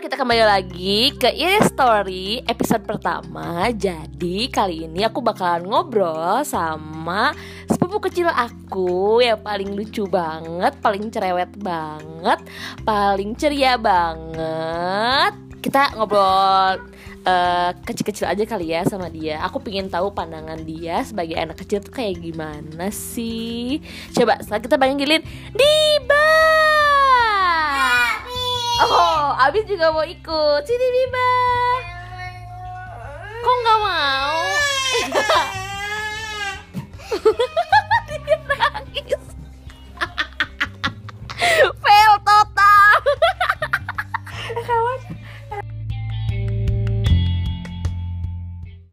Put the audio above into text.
kita kembali lagi ke Iris Story episode pertama. Jadi kali ini aku bakalan ngobrol sama sepupu kecil aku Yang paling lucu banget, paling cerewet banget, paling ceria banget. Kita ngobrol uh, kecil-kecil aja kali ya sama dia. Aku pengen tahu pandangan dia sebagai anak kecil tuh kayak gimana sih? Coba setelah kita panggilin Diba Oh, Abis juga mau ikut. Sini Biba.